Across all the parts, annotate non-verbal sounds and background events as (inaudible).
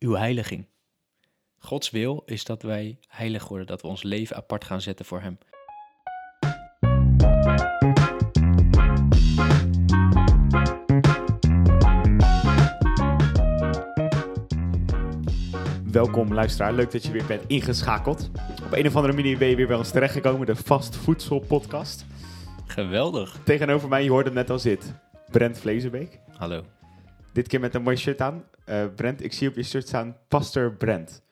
uw heiliging. Gods wil is dat wij heilig worden, dat we ons leven apart gaan zetten voor Hem. Welkom luisteraar, leuk dat je weer bent ingeschakeld. Op een of andere manier ben je weer bij ons terechtgekomen, de Vast Voedsel Podcast. Geweldig. Tegenover mij, je hoorde het net al zit, Brent Vlezenbeek. Hallo. Dit keer met een mooi shirt aan. Eh, Brent, ik zie op je shirt staan Pastor Brent.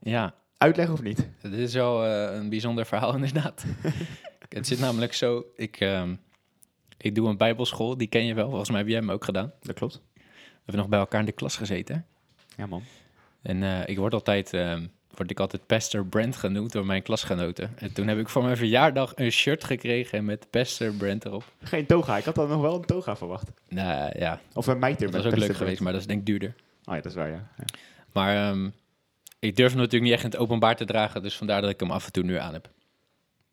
Ja, Uitleg of niet? dit is wel eh, een bijzonder verhaal (laughs) inderdaad. het zit namelijk zo, ik, ehm, ik doe een bijbelschool, die ken je wel. Volgens mij heb jij hem ook gedaan. Dat klopt. We hebben nog bij elkaar in de klas gezeten. Ja man. En eh, ik word altijd, ehm, word ik altijd Pastor Brent genoemd door mijn klasgenoten. En toen heb ik voor mijn verjaardag een shirt gekregen met Pastor Brent erop. Geen toga, ik had dan nog wel een toga verwacht. Nou ja, Of een mijter dat met was ook leuk geweest, maar dat is denk ik duurder. Oh ja, dat is waar ja. ja. Maar ehm, ik durf hem natuurlijk niet echt in het openbaar te dragen, dus vandaar dat ik hem af en toe nu aan heb.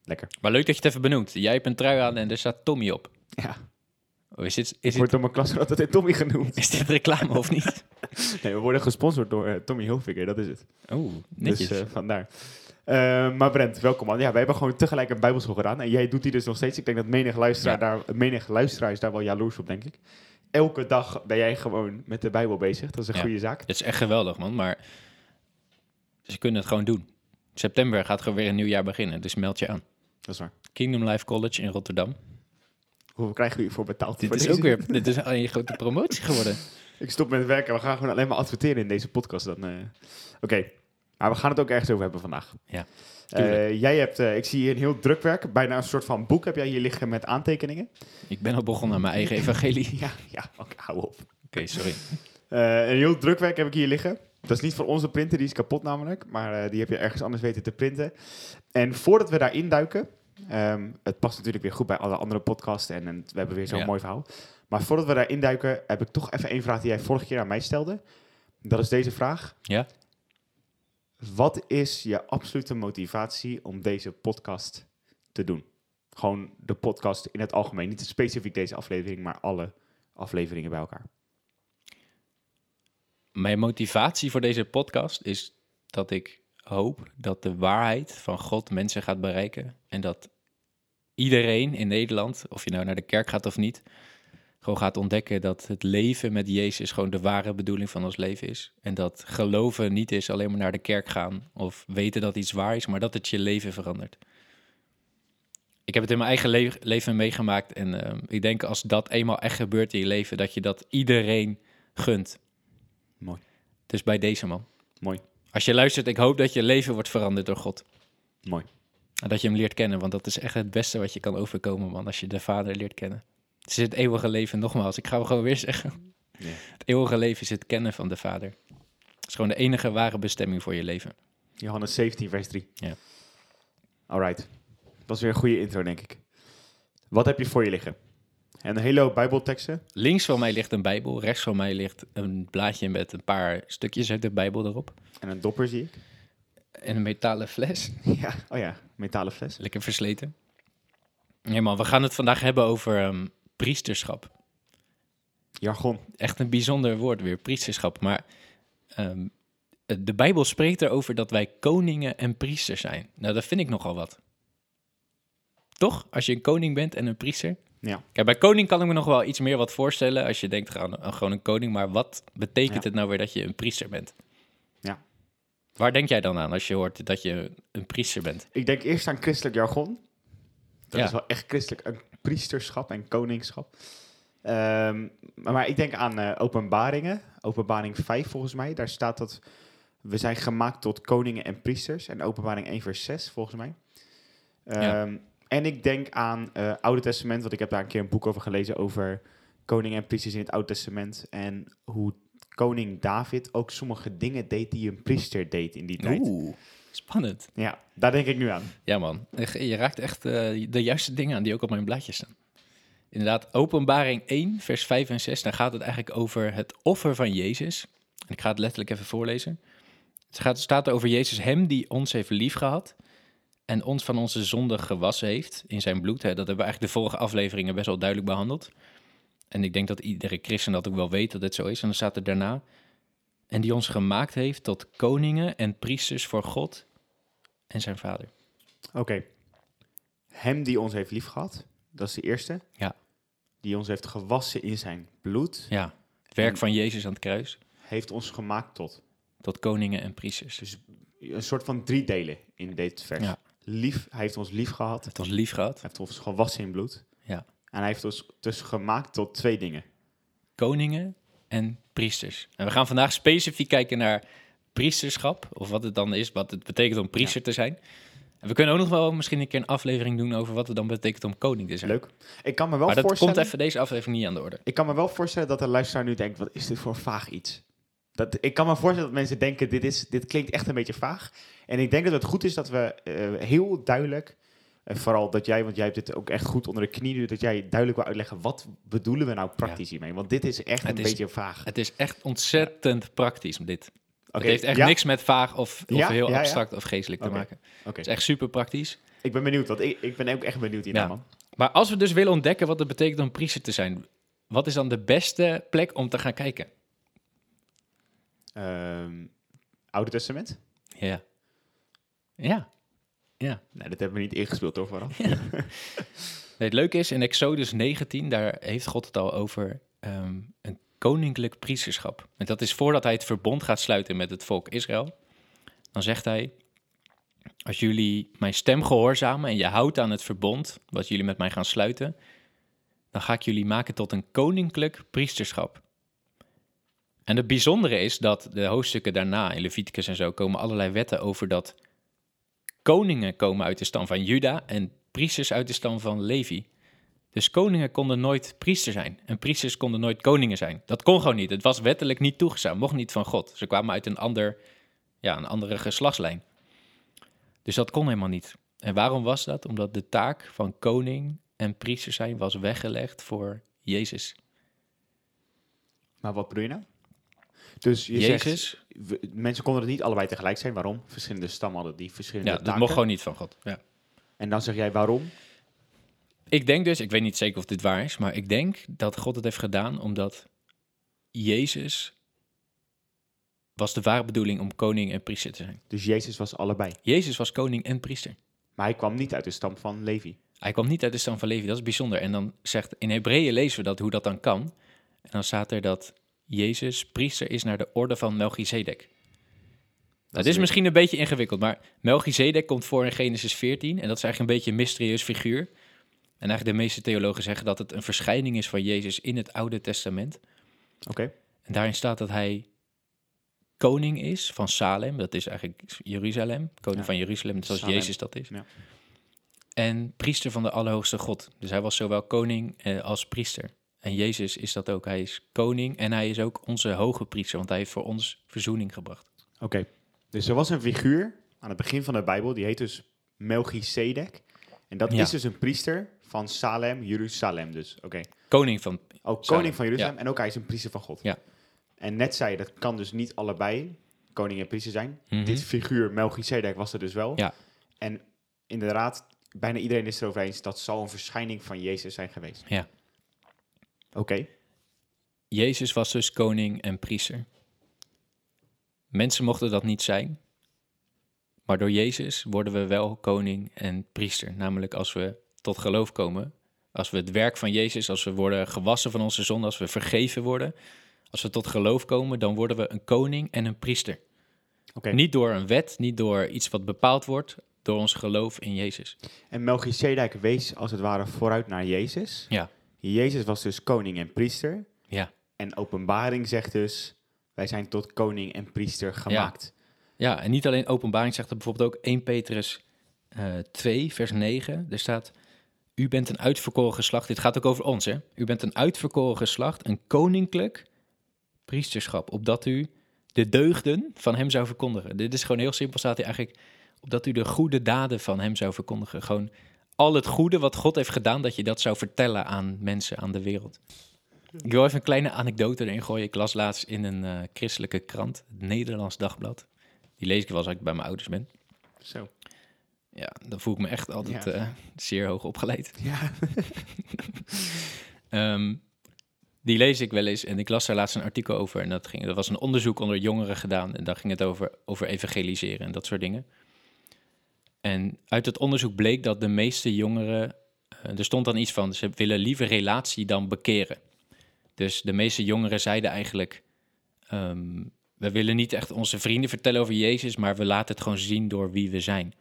Lekker. Maar leuk dat je het even benoemt. Jij hebt een trui aan en er staat Tommy op. Ja, Oh, is, dit, ik is, dit, word door mijn klasgenoot altijd Tommy genoemd. is dit reclame of niet? (laughs) Nee, we worden gesponsord door eh, Tommy Hilfiger, dat is het. Oh, netjes. Dus eh, vandaar. Eh, maar Brent, welkom man. Ja, wij hebben gewoon tegelijk een bijbelschool gedaan. En jij doet die dus nog steeds. Ik denk dat menig luisteraar, daar, menig luisteraar is daar wel jaloers op, denk ik. Elke dag ben jij gewoon met de Bijbel bezig. Dat is een Ja. goede zaak. Het is echt geweldig, man. Maar ze kunnen het gewoon doen. September gaat gewoon weer een nieuw jaar beginnen, dus meld je aan. Dat is waar. Kingdom Life College in Rotterdam. Hoeveel krijgen we hiervoor betaald? Dit voor is deze? ook weer dit is een grote promotie geworden. (laughs) Ik stop met werken. We gaan gewoon alleen maar adverteren in deze podcast. Dan, eh. Oké, maar we gaan het ook ergens over hebben vandaag. Ja, Eh, jij hebt, eh, ik zie hier een heel drukwerk, bijna een soort van boek heb jij hier liggen met aantekeningen. Ik ben al begonnen aan mijn eigen evangelie. Oké, (laughs) Ja, ja, oké, hou op. sorry. Eh, een heel drukwerk heb ik hier liggen. Dat is niet van onze printer, die is kapot namelijk. Maar die heb je ergens anders weten te printen. En voordat we daarin duiken... ehm, het past natuurlijk weer goed bij alle andere podcasts... en, en we hebben weer zo'n Ja. mooi verhaal. Maar voordat we daarin duiken... heb ik toch even één vraag die jij vorige keer aan mij stelde. Dat is deze vraag. Ja? Wat is je absolute motivatie om deze podcast te doen? Gewoon de podcast in het algemeen. Niet specifiek deze aflevering, maar alle afleveringen bij elkaar. Mijn motivatie voor deze podcast is dat ik hoop dat de waarheid van God mensen gaat bereiken. En dat iedereen in Nederland, of je nou naar de kerk gaat of niet, gewoon gaat ontdekken dat het leven met Jezus gewoon de ware bedoeling van ons leven is. En dat geloven niet is alleen maar naar de kerk gaan of weten dat iets waar is, maar dat het je leven verandert. Ik heb het in mijn eigen le- leven meegemaakt en ehm, ik denk als dat eenmaal echt gebeurt in je leven, dat je dat iedereen gunt. Mooi. Dus bij deze man. Mooi. Als je luistert, ik hoop dat je leven wordt veranderd door God. Mooi. En dat je hem leert kennen, want dat is echt het beste wat je kan overkomen, man. Als je de Vader leert kennen. Het is het eeuwige leven, nogmaals. Ik ga hem gewoon weer zeggen. Ja. Het eeuwige leven is het kennen van de Vader. Het is gewoon de enige ware bestemming voor je leven. Johannes 17, vers 3. Ja. Alright. Dat was weer een goede intro, denk ik. Wat heb je voor je liggen? En een hele hoop bijbelteksten. Links van mij ligt een Bijbel, rechts van mij ligt een blaadje met een paar stukjes uit de Bijbel erop. En een dopper, zie ik. En een metalen fles. Ja. Oh ja, metalen fles. Lekker versleten. Nee man, we gaan het vandaag hebben over ehm, priesterschap. Jargon. echt een bijzonder woord weer, priesterschap. Maar ehm, de Bijbel spreekt erover dat wij koningen en priesters zijn. Nou, dat vind ik nogal wat. Toch? Als je een koning bent en een priester. Ja. Kijk, bij koning kan ik me nog wel iets meer wat voorstellen. Als je denkt aan, gewoon een koning. Maar wat betekent Ja. het nou weer dat je een priester bent? Waar denk jij dan aan als je hoort dat je een priester bent? Ik denk eerst aan christelijk jargon. Dat Ja. is wel echt christelijk. Een priesterschap en koningschap. Ehm, maar, maar ik denk aan eh, openbaringen. Openbaring 5 volgens mij. Daar staat dat we zijn gemaakt tot koningen en priesters. En openbaring 1 vers 6 volgens mij. Ja. Ehm, En ik denk aan eh Oude Testament. Want ik heb daar een keer een boek over gelezen. Over koningen en priesters in het Oude Testament. En hoe koning David ook sommige dingen deed die een priester deed in die tijd. Oeh, spannend. Ja, daar denk ik nu aan. Ja, man. Je raakt echt eh, de juiste dingen aan die ook op mijn blaadje staan. Inderdaad, openbaring 1, vers 5 en 6, daar gaat het eigenlijk over het offer van Jezus. En ik ga het letterlijk even voorlezen. Het gaat, staat over Jezus, hem die ons heeft liefgehad en ons van onze zonde gewassen heeft in zijn bloed. Hè. Dat hebben we eigenlijk de vorige afleveringen best wel duidelijk behandeld. En ik denk dat iedere christen dat ook wel weet dat het zo is. En dan staat er daarna, en die ons gemaakt heeft tot koningen en priesters voor God en zijn Vader. Oké. Hem die ons heeft liefgehad, dat is de eerste. Ja. Die ons heeft gewassen in zijn bloed, Ja, het werk En- van Jezus aan het kruis heeft ons gemaakt tot. tot koningen en priesters. Dus een soort van drie delen in dit vers. Ja. Lief, hij heeft ons lief gehad, Hij heeft ons lief gehad. hij heeft ons gewassen in bloed. En hij heeft ons dus gemaakt tot twee dingen. Koningen en priesters. En we gaan vandaag specifiek kijken naar priesterschap, of wat het dan is, wat het betekent om priester te zijn. En we kunnen ook nog wel misschien een keer een aflevering doen over wat het dan betekent om koning te zijn. Leuk. Ik kan me wel maar dat voorstellen... komt even deze aflevering niet aan de orde. Ik kan me wel voorstellen dat de luisteraar nu denkt, wat is dit voor vaag iets? Dat, ik kan me voorstellen dat mensen denken, dit, is, dit klinkt echt een beetje vaag. En ik denk dat het goed is dat we eh, heel duidelijk, en vooral dat jij, want jij hebt dit ook echt goed onder de knie, nu, dat jij duidelijk wil uitleggen, wat bedoelen we nou praktisch hiermee? Want dit is echt Het een is- beetje vaag. Het is echt ontzettend praktisch, dit. Het heeft echt ja? niks met vaag of, of Ja, heel abstract of geestelijk te maken. Het is echt super praktisch. Ik ben benieuwd, want ik, ik ben ook echt benieuwd hiernaar, man. Maar als we dus willen ontdekken wat het betekent om priester te zijn, wat is dan de beste plek om te gaan kijken? Ehm, Oude Testament? Ja. Ja. Ja. Nee, dat hebben we niet ingespeeld, toch? Vooral? (laughs) Nee, het leuke is, in Exodus 19, daar heeft God het al over ehm, een koninklijk priesterschap. En dat is voordat hij het verbond gaat sluiten met het volk Israël. Dan zegt hij, als jullie mijn stem gehoorzamen en je houdt aan het verbond, wat jullie met mij gaan sluiten, dan ga ik jullie maken tot een koninklijk priesterschap. En het bijzondere is dat de hoofdstukken daarna, in Leviticus en zo, komen allerlei wetten over dat koningen komen uit de stam van Juda en priesters uit de stam van Levi. Dus koningen konden nooit priester zijn en priesters konden nooit koningen zijn. Dat kon gewoon niet. Het was wettelijk niet toegestaan, mocht niet van God. Ze kwamen uit een, ander, ja, een andere geslachtslijn. Dus dat kon helemaal niet. En waarom was dat? Omdat de taak van koning en priester zijn was weggelegd voor Jezus. Maar wat bedoel je nou? Dus je zegt, Jezus, we- mensen konden het niet allebei tegelijk zijn. Waarom? Verschillende stammen hadden die verschillende ja, dat taken. mocht gewoon niet van God. Ja. En dan zeg jij waarom? Ik denk dus, ik weet niet zeker of dit waar is, maar ik denk dat God het heeft gedaan omdat Jezus was de ware bedoeling om koning en priester te zijn. Dus Jezus was allebei. Jezus was koning en priester. Maar hij kwam niet uit de stam van Levi. Hij kwam niet uit de stam van Levi, dat is bijzonder. En dan zegt, in Hebreeën lezen we dat, hoe dat dan kan. En dan staat er dat Jezus priester is naar de orde van Melchizedek. Dat is misschien een beetje ingewikkeld, maar Melchizedek komt voor in Genesis 14 en dat is eigenlijk een beetje een mysterieus figuur. En eigenlijk de meeste theologen zeggen dat het een verschijning is van Jezus in het Oude Testament. Oké. En daarin staat dat hij koning is van Salem, dat is eigenlijk Jeruzalem, koning Ja. van Jeruzalem, zoals Salem. Jezus dat is. Ja. En priester van de Allerhoogste God. Dus hij was zowel koning eh, als priester. En Jezus is dat ook. Hij is koning en hij is ook onze hoge priester, want hij heeft voor ons verzoening gebracht. Oké. Dus er was een figuur aan het begin van de Bijbel, die heet dus Melchizedek. En dat Ja. is dus een priester van Salem, Jeruzalem dus. Oké. Koning van, Ook Salem, koning van Jeruzalem en ook hij is een priester van God. Ja. En net zei je, dat kan dus niet allebei koning en priester zijn. Mhm. Dit figuur Melchizedek was er dus wel. Ja. En inderdaad, bijna iedereen is erover eens, dat zal een verschijning van Jezus zijn geweest. Ja. Oké. Jezus was dus koning en priester. Mensen mochten dat niet zijn. Maar door Jezus worden we wel koning en priester. Namelijk als we tot geloof komen. Als we het werk van Jezus, als we worden gewassen van onze zonde, als we vergeven worden. Als we tot geloof komen, dan worden we een koning en een priester. Oké. Niet door een wet, niet door iets wat bepaald wordt, door ons geloof in Jezus. En Melchizedek wees als het ware vooruit naar Jezus. Ja. Jezus was dus koning en priester. Ja. En openbaring zegt dus, wij zijn tot koning en priester gemaakt. Ja, en niet alleen openbaring zegt er bijvoorbeeld ook 1 Petrus eh 2, vers 9. Er staat, u bent een uitverkoren geslacht. Dit gaat ook over ons, hè. U bent een uitverkoren geslacht, een koninklijk priesterschap. Opdat u de deugden van hem zou verkondigen. Dit is gewoon heel simpel, staat hier eigenlijk. Opdat u de goede daden van hem zou verkondigen. Gewoon al het goede wat God heeft gedaan, dat je dat zou vertellen aan mensen, aan de wereld. Ik wil even een kleine anekdote erin gooien. Ik las laatst in een eh, christelijke krant, het Nederlands Dagblad. Die lees ik wel als ik bij mijn ouders ben. Zo. Ja, dan voel ik me echt altijd Ja. eh, zeer hoog opgeleid. (laughs) Ja. (laughs) Ehm, die lees ik wel eens en ik las daar laatst een artikel over. En dat, ging, dat was een onderzoek onder jongeren gedaan. En daar ging het over, over evangeliseren en dat soort dingen. En uit het onderzoek bleek dat de meeste jongeren. eh, er stond dan iets van: ze willen liever relatie dan bekeren. Dus de meeste jongeren zeiden eigenlijk: ehm, we willen niet echt onze vrienden vertellen over Jezus, maar we laten het gewoon zien door wie we zijn.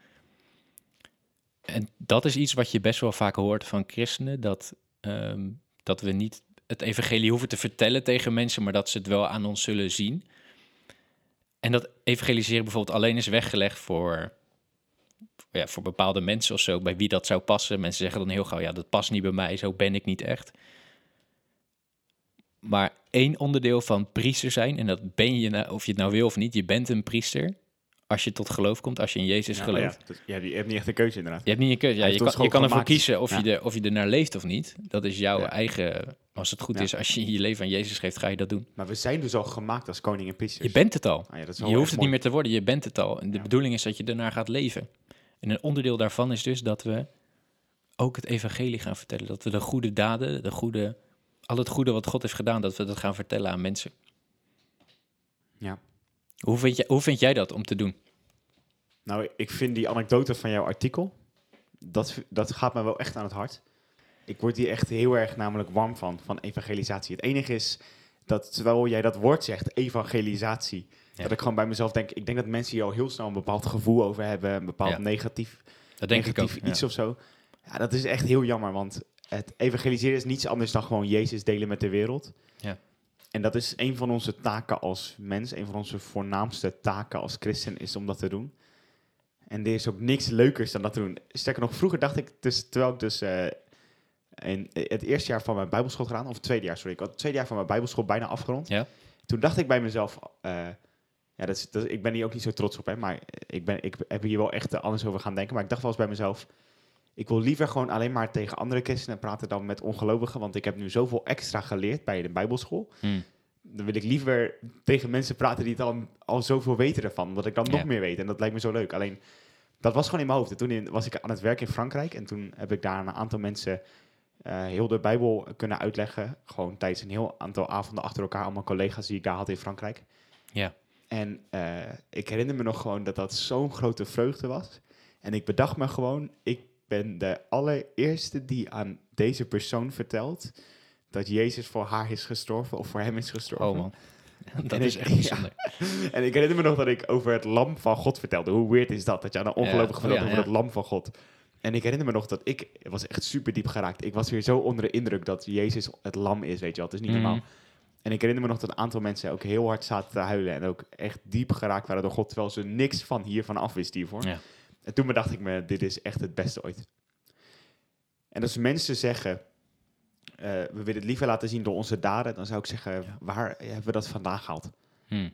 En dat is iets wat je best wel vaak hoort van christenen: dat, ehm, dat we niet het evangelie hoeven te vertellen tegen mensen, maar dat ze het wel aan ons zullen zien. En dat evangeliseren bijvoorbeeld alleen is weggelegd voor, ja, voor bepaalde mensen of zo, bij wie dat zou passen. Mensen zeggen dan heel gauw, ja, dat past niet bij mij, zo ben ik niet echt. Maar één onderdeel van priester zijn, en dat ben je, nou- of je het nou wil of niet, je bent een priester. Als je tot geloof komt, als je in Jezus Ja, gelooft. ja, je hebt niet echt een keuze inderdaad. Je hebt niet een keuze. Ja, je kan, je kan ervoor kiezen of, je er, of je er naar leeft of niet. Dat is jouw eigen... Als het goed is, als je je leven aan Jezus geeft, ga je dat doen. Maar we zijn dus al gemaakt als koning en priesters. Je bent het al. Ah ja, dat is Je hoeft het niet meer te worden, je bent het al. En de bedoeling is dat je daarna gaat leven. En een onderdeel daarvan is dus dat we ook het evangelie gaan vertellen. Dat we de goede daden, de goede, al het goede wat God heeft gedaan, dat we dat gaan vertellen aan mensen. Ja. Hoe vind, jij, hoe vind jij dat om te doen? Nou, ik vind die anekdote van jouw artikel, dat, dat gaat me wel echt aan het hart. Ik word hier echt heel erg namelijk warm van, van evangelisatie. Het enige is dat terwijl jij dat woord zegt, evangelisatie, Ja. dat ik gewoon bij mezelf denk, ik denk dat mensen hier al heel snel een bepaald gevoel over hebben, een bepaald Ja. negatief, Dat denk ik ook. negatief iets of zo. Ja, dat is echt heel jammer, want het evangeliseren is niets anders dan gewoon Jezus delen met de wereld. Ja. En dat is een van onze taken als mens, een van onze voornaamste taken als christen is om dat te doen. En er is ook niks leukers dan dat te doen. Sterker nog, vroeger dacht ik, dus, terwijl ik dus eh, in het eerste jaar van mijn bijbelschool gedaan, of het tweede jaar, sorry, ik had het tweede jaar van mijn bijbelschool bijna afgerond. Ja. Toen dacht ik bij mezelf, eh, ja, dat is, dat, ik ben hier ook niet zo trots op, hè, maar ik, ben, ik heb hier wel echt anders over gaan denken. Maar ik dacht wel eens bij mezelf, ik wil liever gewoon alleen maar tegen andere christenen praten dan met ongelovigen, want ik heb nu zoveel extra geleerd bij de bijbelschool. Hmm. Dan wil ik liever tegen mensen praten die het al, al zoveel weten ervan, omdat ik dan nog meer weet. En dat lijkt me zo leuk. Alleen, dat was gewoon in mijn hoofd. En toen in- was ik aan het werk in Frankrijk en toen heb ik daar een aantal mensen eh, heel de Bijbel kunnen uitleggen. Gewoon tijdens een heel aantal avonden achter elkaar, allemaal collega's die ik daar had in Frankrijk. Ja. En eh, ik herinner me nog gewoon dat dat zo'n grote vreugde was. En ik bedacht me gewoon, ik ben de allereerste die aan deze persoon vertelt dat Jezus voor haar is gestorven of voor hem is gestorven. Oh man, dat En is ik- echt (laughs) ja. bijzonder. En ik herinner me nog dat ik over het lam van God vertelde. Hoe weird is dat? Dat je aan een ongelovige oh vertelt ja, over het lam van God. En ik herinner me nog dat ik, het was echt super diep geraakt. Ik was weer zo onder de indruk dat Jezus het lam is, weet je wel. Het is niet Mhm. normaal. En ik herinner me nog dat een aantal mensen ook heel hard zaten te huilen. En ook echt diep geraakt waren door God, terwijl ze niks van hiervan afwisten hiervoor. Ja. En toen bedacht ik me, dit is echt het beste ooit. En als mensen zeggen, eh, we willen het liever laten zien door onze daden, dan zou ik zeggen, Ja. waar hebben we dat vandaan gehaald? Hmm.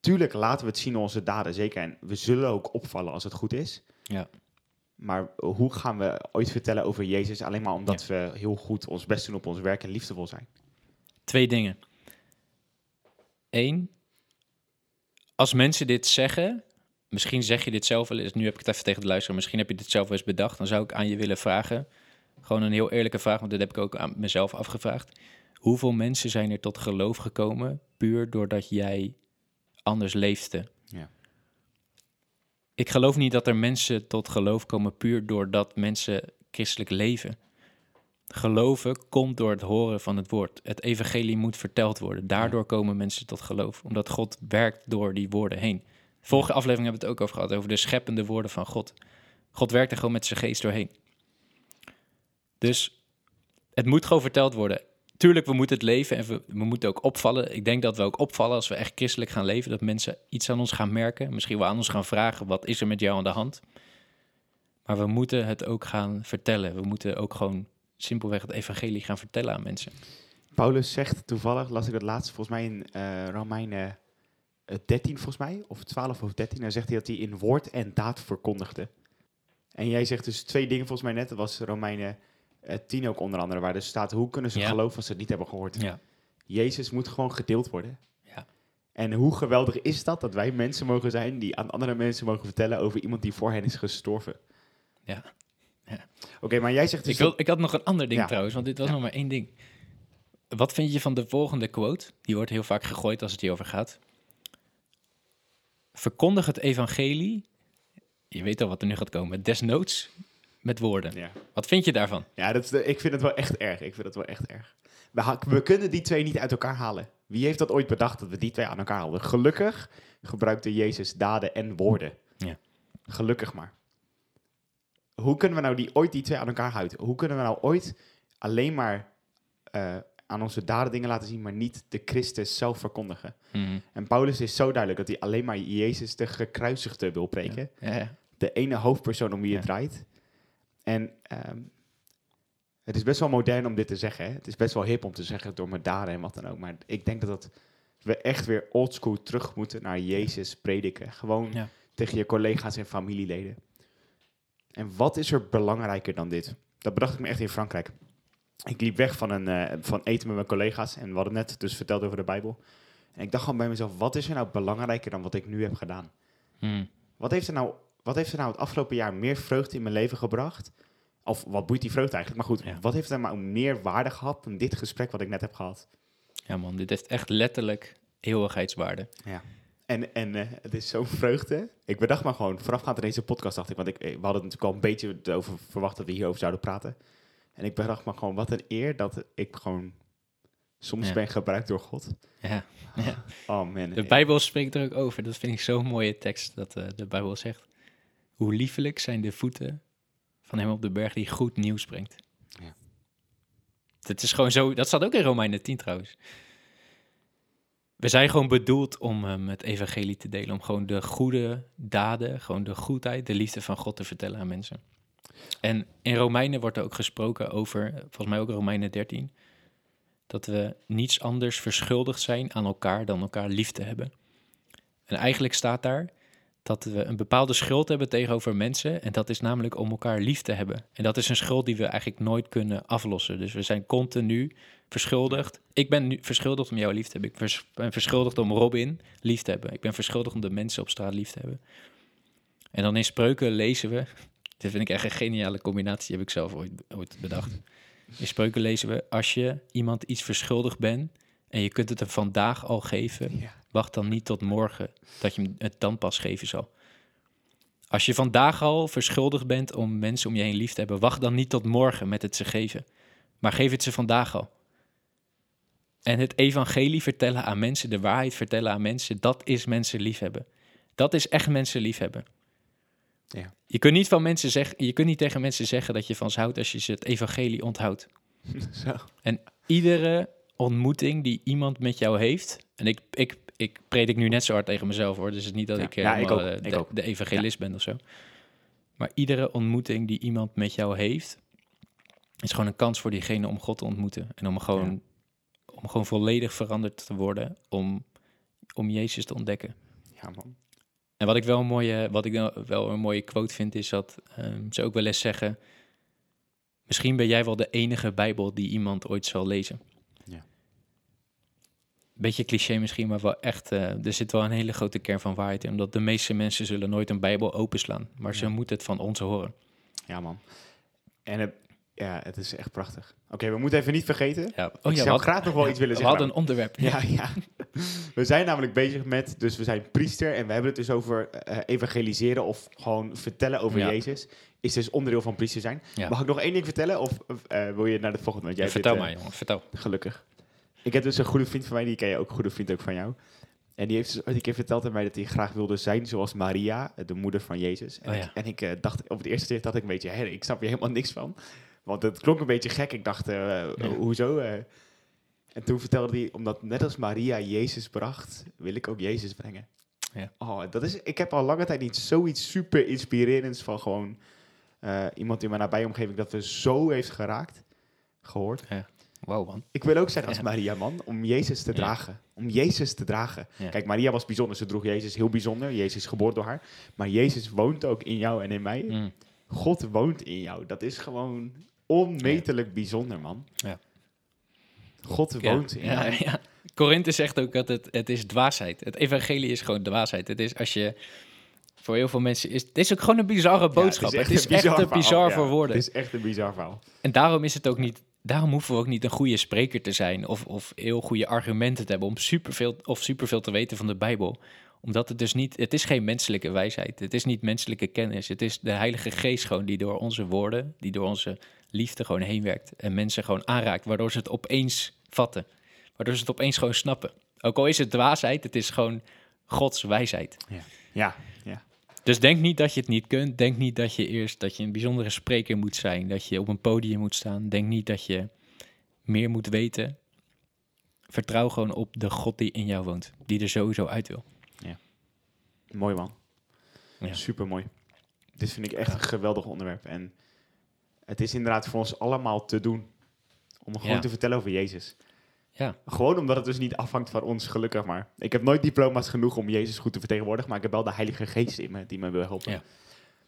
Tuurlijk laten we het zien door onze daden, zeker. En we zullen ook opvallen als het goed is. Ja. Maar hoe gaan we ooit vertellen over Jezus alleen maar omdat we heel goed ons best doen op ons werk en liefdevol zijn? Twee dingen. Eén, als mensen dit zeggen, misschien zeg je dit zelf wel eens, nu heb ik het even tegen de luisteraar, misschien heb je dit zelf wel eens bedacht, dan zou ik aan je willen vragen, gewoon een heel eerlijke vraag, want dit heb ik ook aan mezelf afgevraagd. Hoeveel mensen zijn er tot geloof gekomen puur doordat jij anders leefde? Ja. Ik geloof niet dat er mensen tot geloof komen puur doordat mensen christelijk leven. Geloven komt door het horen van het woord. Het evangelie moet verteld worden. Daardoor komen mensen tot geloof. Omdat God werkt door die woorden heen. Vorige aflevering hebben we het ook over gehad. Over de scheppende woorden van God. God werkt er gewoon met zijn geest doorheen. Dus het moet gewoon verteld worden. Tuurlijk, we moeten het leven en we, we moeten ook opvallen. Ik denk dat we ook opvallen als we echt christelijk gaan leven. Dat mensen iets aan ons gaan merken. Misschien wel aan ons gaan vragen. Wat is er met jou aan de hand? Maar we moeten het ook gaan vertellen. We moeten ook gewoon simpelweg het evangelie gaan vertellen aan mensen. Paulus zegt toevallig, las ik dat laatst volgens mij in eh Romeinen eh, 13 volgens mij, of 12 of 13. Dan zegt hij dat hij in woord en daad verkondigde. En jij zegt dus twee dingen volgens mij net. Dat was Romeinen eh, 10 ook onder andere, waar dus staat hoe kunnen ze Ja. geloven als ze het niet hebben gehoord. Ja. Jezus moet gewoon gedeeld worden. Ja. En hoe geweldig is dat, dat wij mensen mogen zijn die aan andere mensen mogen vertellen over iemand die voor hen is gestorven. Ja. (laughs) Oké, maar jij zegt dus... Ik, wil, ik had nog een ander ding Ja. trouwens, want dit was Ja. nog maar één ding. wat vind je van de volgende quote? Die wordt heel vaak gegooid als het hierover gaat. Verkondig het evangelie. Je weet al wat er nu gaat komen. Desnoods met woorden. Ja, Wat vind je daarvan? ja dat is de, ik vind het wel echt erg. Ik vind het wel echt erg. We, we kunnen die twee niet uit elkaar halen. Wie heeft dat ooit bedacht dat we die twee aan elkaar halen? Gelukkig gebruikte Jezus daden en woorden. Ja. Gelukkig maar. Hoe kunnen we nou die, ooit die twee aan elkaar houden? Hoe kunnen we nou ooit alleen maar eh, aan onze daden dingen laten zien, maar niet de Christus zelf verkondigen? Mhm. En Paulus is zo duidelijk dat hij alleen maar Jezus de gekruisigde wil preken. Ja, ja. De ene hoofdpersoon om wie het draait. En ehm, het is best wel modern om dit te zeggen. Hè? Het is best wel hip om te zeggen door mijn daden en wat dan ook. Maar ik denk dat dat we echt weer oldschool terug moeten naar Jezus prediken. Gewoon tegen je collega's en familieleden. En wat is er belangrijker dan dit? Dat bedacht ik me echt in Frankrijk. Ik liep weg van, een, eh, van eten met mijn collega's en we hadden net dus verteld over de Bijbel. En ik dacht gewoon bij mezelf, wat is er nou belangrijker dan wat ik nu heb gedaan? Mhm. Wat heeft er nou, wat heeft er nou het afgelopen jaar meer vreugde in mijn leven gebracht? Of wat boeit die vreugde eigenlijk? Maar goed, Ja. wat heeft er nou meer waarde gehad dan dit gesprek wat ik net heb gehad? ja man, dit heeft echt letterlijk eeuwigheidswaarde. En, en eh, het is zo'n vreugde. Ik bedacht maar gewoon, voorafgaand aan deze podcast dacht ik, want ik, eh, we hadden natuurlijk al een beetje over verwacht dat we hierover zouden praten. En ik bedacht maar gewoon, wat een eer dat ik gewoon soms Ja. ben gebruikt door God. Ja. ja. Oh man. De Bijbel spreekt er ook over. Dat vind ik zo'n mooie tekst dat eh, de Bijbel zegt. Hoe liefelijk zijn de voeten van hem op de berg die goed nieuws brengt. Ja. Dat is gewoon zo. Dat staat ook in Romeinen 10 trouwens. We zijn gewoon bedoeld om um, het evangelie te delen. Om gewoon de goede daden, gewoon de goedheid, de liefde van God te vertellen aan mensen. En in Romeinen wordt er ook gesproken over, volgens mij ook Romeinen 13, dat we niets anders verschuldigd zijn aan elkaar dan elkaar lief te hebben. En eigenlijk staat daar dat we een bepaalde schuld hebben tegenover mensen. En dat is namelijk om elkaar lief te hebben. En dat is een schuld die we eigenlijk nooit kunnen aflossen. Dus we zijn continu verschuldigd. Ik ben nu verschuldigd om jou lief te hebben. Ik ben verschuldigd om Robin lief te hebben. Ik ben verschuldigd om de mensen op straat lief te hebben. En dan in spreuken lezen we. (laughs) Dit vind ik echt een geniale combinatie, heb ik zelf ooit, ooit bedacht. In spreuken lezen we: Als je iemand iets verschuldigd bent. en je kunt het hem vandaag al geven. Wacht dan niet tot morgen dat je hem het dan pas geven zal. Als je vandaag al verschuldigd bent om mensen om je heen lief te hebben, wacht dan niet tot morgen met het ze geven. Maar geef het ze vandaag al. En het evangelie vertellen aan mensen, de waarheid vertellen aan mensen, dat is mensen liefhebben. Dat is echt mensen liefhebben. Ja. Je kunt niet van mensen zeggen, je kunt niet tegen mensen zeggen dat je van ze houdt als je ze het evangelie onthoudt. (laughs) Zo. Iedere ontmoeting die iemand met jou heeft, en ik, ik, ik predik nu net zo hard tegen mezelf hoor, dus het is niet dat Ja. ik, eh, Ja, ik helemaal, ook, eh, ik de, evangelist ben of zo. Maar iedere ontmoeting die iemand met jou heeft, is gewoon een kans voor diegene om God te ontmoeten. En om gewoon, om gewoon volledig veranderd te worden, om, om Jezus te ontdekken. Ja man. En wat ik wel een mooie, wat ik wel- wel een mooie quote vind, is dat ehm, ze ook wel eens zeggen: Misschien ben jij wel de enige Bijbel die iemand ooit zal lezen. Ja. Beetje cliché misschien, maar wel echt. eh, er zit wel een hele grote kern van waarheid in. Omdat de meeste mensen zullen nooit een Bijbel openslaan. Maar ze Ja. moeten het van ons horen. Ja man. En het, ja, het is echt prachtig. Oké, we moeten even niet vergeten. Ja. ik we zou graag nog wel iets willen We zeggen. hadden een onderwerp. (laughs) Ja, ja. We zijn namelijk bezig met, dus we zijn priester en we hebben het dus over eh, evangeliseren of gewoon vertellen over Ja. Jezus. Is dus onderdeel van priester zijn. Ja. Mag ik nog één ding vertellen of eh, wil je naar de volgende? Want jij Ja, hebt vertel dit, maar, jongen. Vertel. eh, Gelukkig. Ik heb dus een goede vriend van mij, die ken je ook, een goede vriend ook van jou. En die heeft dus een keer verteld aan mij dat hij graag wilde zijn zoals Maria, de moeder van Jezus. En Oh ik, ja. en ik eh, dacht, op het eerste keer dacht ik een beetje, hè, ik snap hier helemaal niks van. Want het klonk een beetje gek. Ik dacht, eh, hoezo? eh? en toen vertelde hij, omdat net als Maria Jezus bracht, wil ik ook Jezus brengen. Ja. Oh, dat is, ik heb al lange tijd niet zoiets super inspirerends van gewoon iemand in mijn nabije omgeving dat we zo heeft geraakt, gehoord. Wauw, man. Ik wil ook zijn (laughs) als Ja. Maria, man. Om Jezus te Ja. dragen. Om Jezus te dragen. Ja. Kijk, Maria was bijzonder. Ze droeg Jezus heel bijzonder. Jezus is geboren door haar. Maar Jezus woont ook in jou en in mij. Mm. God woont in jou. Dat is gewoon onmetelijk bijzonder, man. Ja. God woont in jou. Ja. Korinthe zegt ook dat het, het is dwaasheid. Het evangelie is gewoon dwaasheid. Het is als je... Voor heel veel mensen is... Het is ook gewoon een bizarre boodschap. Ja, het is echt, een bizar verhaal. voor Ja, woorden. Het is echt een bizar verhaal. En daarom is het ook niet daarom hoeven we ook niet een goede spreker te zijn of, of heel goede argumenten te hebben om superveel of superveel te weten van de Bijbel. Omdat het dus niet, het is geen menselijke wijsheid, het is niet menselijke kennis. Het is de Heilige Geest gewoon die door onze woorden, die door onze liefde gewoon heen werkt en mensen gewoon aanraakt, waardoor ze het opeens vatten, waardoor ze het opeens gewoon snappen. Ook al is het dwaasheid, het is gewoon Gods wijsheid. Ja, ja. Dus denk niet dat je het niet kunt. Denk niet dat je eerst dat je een bijzondere spreker moet zijn. Dat je op een podium moet staan. Denk niet dat je meer moet weten. Vertrouw gewoon op de God die in jou woont. Die er sowieso uit wil. Mooi man. Ja. Super mooi. Dit vind ik echt een geweldig onderwerp. En het is inderdaad voor ons allemaal te doen. Om gewoon Ja. te vertellen over Jezus. Ja, Gewoon omdat het dus niet afhangt van ons, gelukkig maar. Ik heb nooit diploma's genoeg om Jezus goed te vertegenwoordigen, maar ik heb wel de Heilige Geest in me die me wil helpen. Ja. Op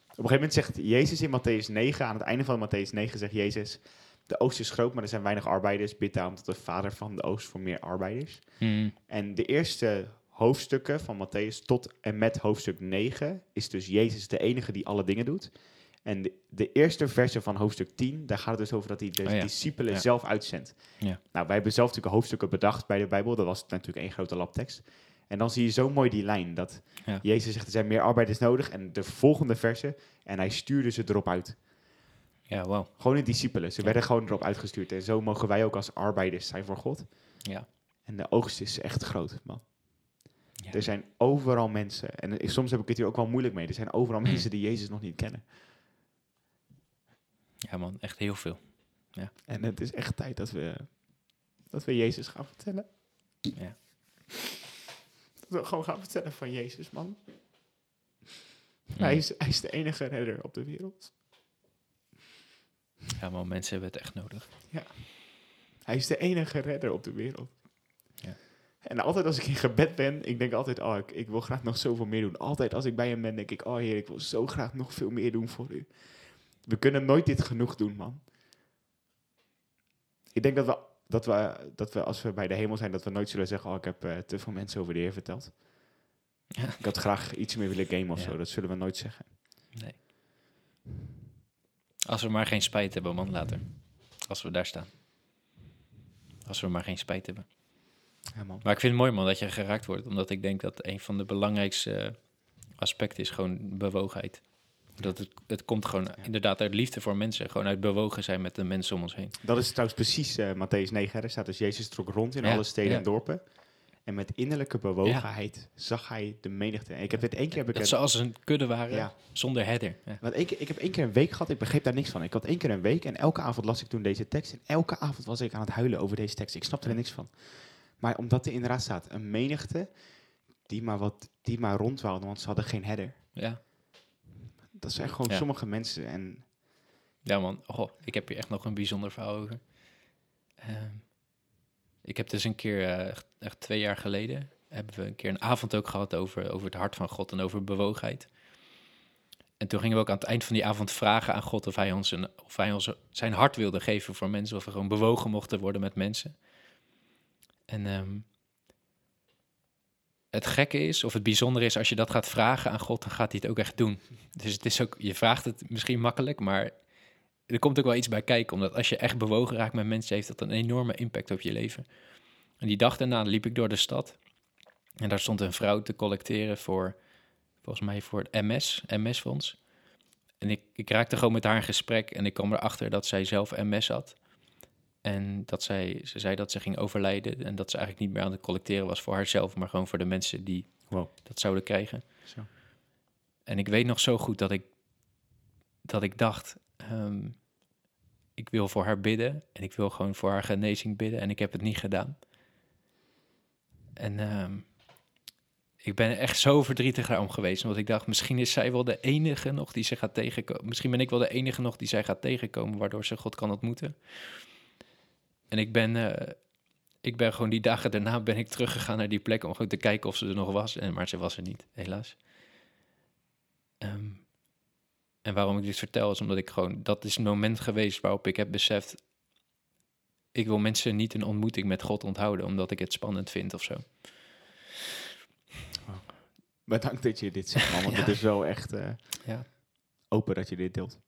een gegeven moment zegt Jezus in Matthäus 9, aan het einde van Matthäus 9 zegt Jezus, de oogst is groot, maar er zijn weinig arbeiders. Bid daarom tot de vader van de oogst voor meer arbeiders. Hmm. En de eerste hoofdstukken van Matthäus tot en met hoofdstuk 9 is dus Jezus de enige die alle dingen doet. En de, de eerste verse van hoofdstuk 10, daar gaat het dus over dat hij de Oh ja. discipelen Ja. zelf uitzendt. Ja. Nou, wij hebben zelf natuurlijk hoofdstukken bedacht bij de Bijbel. Dat was natuurlijk één grote labtekst. En dan zie je zo mooi die lijn dat. Jezus zegt er zijn meer arbeiders nodig. En de volgende verse, en hij stuurde ze erop uit. ja wow. Gewoon de discipelen. Ze werden gewoon erop uitgestuurd. En zo mogen wij ook als arbeiders zijn voor God. Ja. En de oogst is echt groot, man. Ja. Er zijn overal mensen, en soms heb ik het hier ook wel moeilijk mee. Er zijn overal Mm. mensen die Jezus nog niet kennen. Ja man, echt heel veel. En het is echt tijd dat we, dat we Jezus gaan vertellen. Ja. Dat we gewoon gaan vertellen van Jezus, man. Hij, is, hij is de enige redder op de wereld. Ja man, mensen hebben het echt nodig. Hij is de enige redder op de wereld. Ja. En altijd als ik in gebed ben, ik denk altijd, oh, ik, ik wil graag nog zoveel meer doen. Altijd als ik bij hem ben, denk ik, oh heer, ik wil zo graag nog veel meer doen voor u. We kunnen nooit dit genoeg doen, man. Ik denk dat we, dat we, dat we als we bij de hemel zijn, dat we nooit zullen zeggen, oh, ik heb eh, te veel mensen over de heer verteld. Ja. Ik had graag iets meer willen gamen of Ja. zo, dat zullen we nooit zeggen. Nee. Als we maar geen spijt hebben, man, later. Als we daar staan. Als we maar geen spijt hebben. Ja, man. Maar ik vind het mooi, man, dat je geraakt wordt. Omdat ik denk dat een van de belangrijkste eh, aspecten is gewoon bewogenheid. Dat het, het komt gewoon inderdaad uit liefde voor mensen. Gewoon uit bewogen zijn met de mensen om ons heen. Dat is trouwens precies eh Matthäus 9. hè. Er staat dus Jezus trok rond in Ja, alle steden ja. en dorpen. En met innerlijke bewogenheid zag hij de menigte. En ik heb dit één keer... Heb ik Dat een- ze als een kudde waren Ja. zonder herder. Ja. Want keer, ik heb één keer een week gehad, ik begreep daar niks van. Ik had één keer een week en elke avond las ik toen deze tekst. En elke avond was ik aan het huilen over deze tekst. Ik snapte er niks van. Maar omdat er inderdaad staat, een menigte die maar, wat, die maar rondwaalde, want ze hadden geen herder. Ja. Dat zijn gewoon Ja. sommige mensen. En Ja, man. Ik heb hier echt nog een bijzonder verhaal over. Ehm, ik heb dus een keer, eh, echt, echt twee jaar geleden, hebben we een keer een avond ook gehad over, over het hart van God en over bewogenheid. En toen gingen we ook aan het eind van die avond vragen aan God of hij ons, een, of hij ons zijn hart wilde geven voor mensen, of we gewoon bewogen mochten worden met mensen. En ehm, het gekke is, of het bijzondere is, als je dat gaat vragen aan God, dan gaat hij het ook echt doen. Dus het is ook, je vraagt het misschien makkelijk, maar er komt ook wel iets bij kijken. Omdat als je echt bewogen raakt met mensen, heeft dat een enorme impact op je leven. En die dag daarna liep ik door de stad. En daar stond een vrouw te collecteren voor, volgens mij voor het MS, MS-fonds. En ik, ik raakte gewoon met haar in gesprek en ik kwam erachter dat zij zelf MS had. En dat zij, ze zei dat ze ging overlijden en dat ze eigenlijk niet meer aan het collecteren was voor haarzelf, maar gewoon voor de mensen die Wow. dat zouden krijgen. Zo. En ik weet nog zo goed dat ik, dat ik dacht, ehm, ik wil voor haar bidden en ik wil gewoon voor haar genezing bidden en ik heb het niet gedaan. En ehm, ik ben echt zo verdrietig daarom geweest, want ik dacht, misschien is zij wel de enige nog die ze gaat tegenkomen. Misschien ben ik wel de enige nog die zij gaat tegenkomen, waardoor ze God kan ontmoeten. En ik ben, eh, ik ben gewoon die dagen daarna ben ik teruggegaan naar die plek om gewoon te kijken of ze er nog was. En, maar ze was er niet, helaas. Ehm, en waarom ik dit vertel is omdat ik gewoon, dat is een moment geweest waarop ik heb beseft, ik wil mensen niet een ontmoeting met God onthouden, omdat ik het spannend vind of zo. Bedankt dat je dit zegt, man. Want (laughs) Ja. het is wel echt eh, Ja. open dat je dit deelt.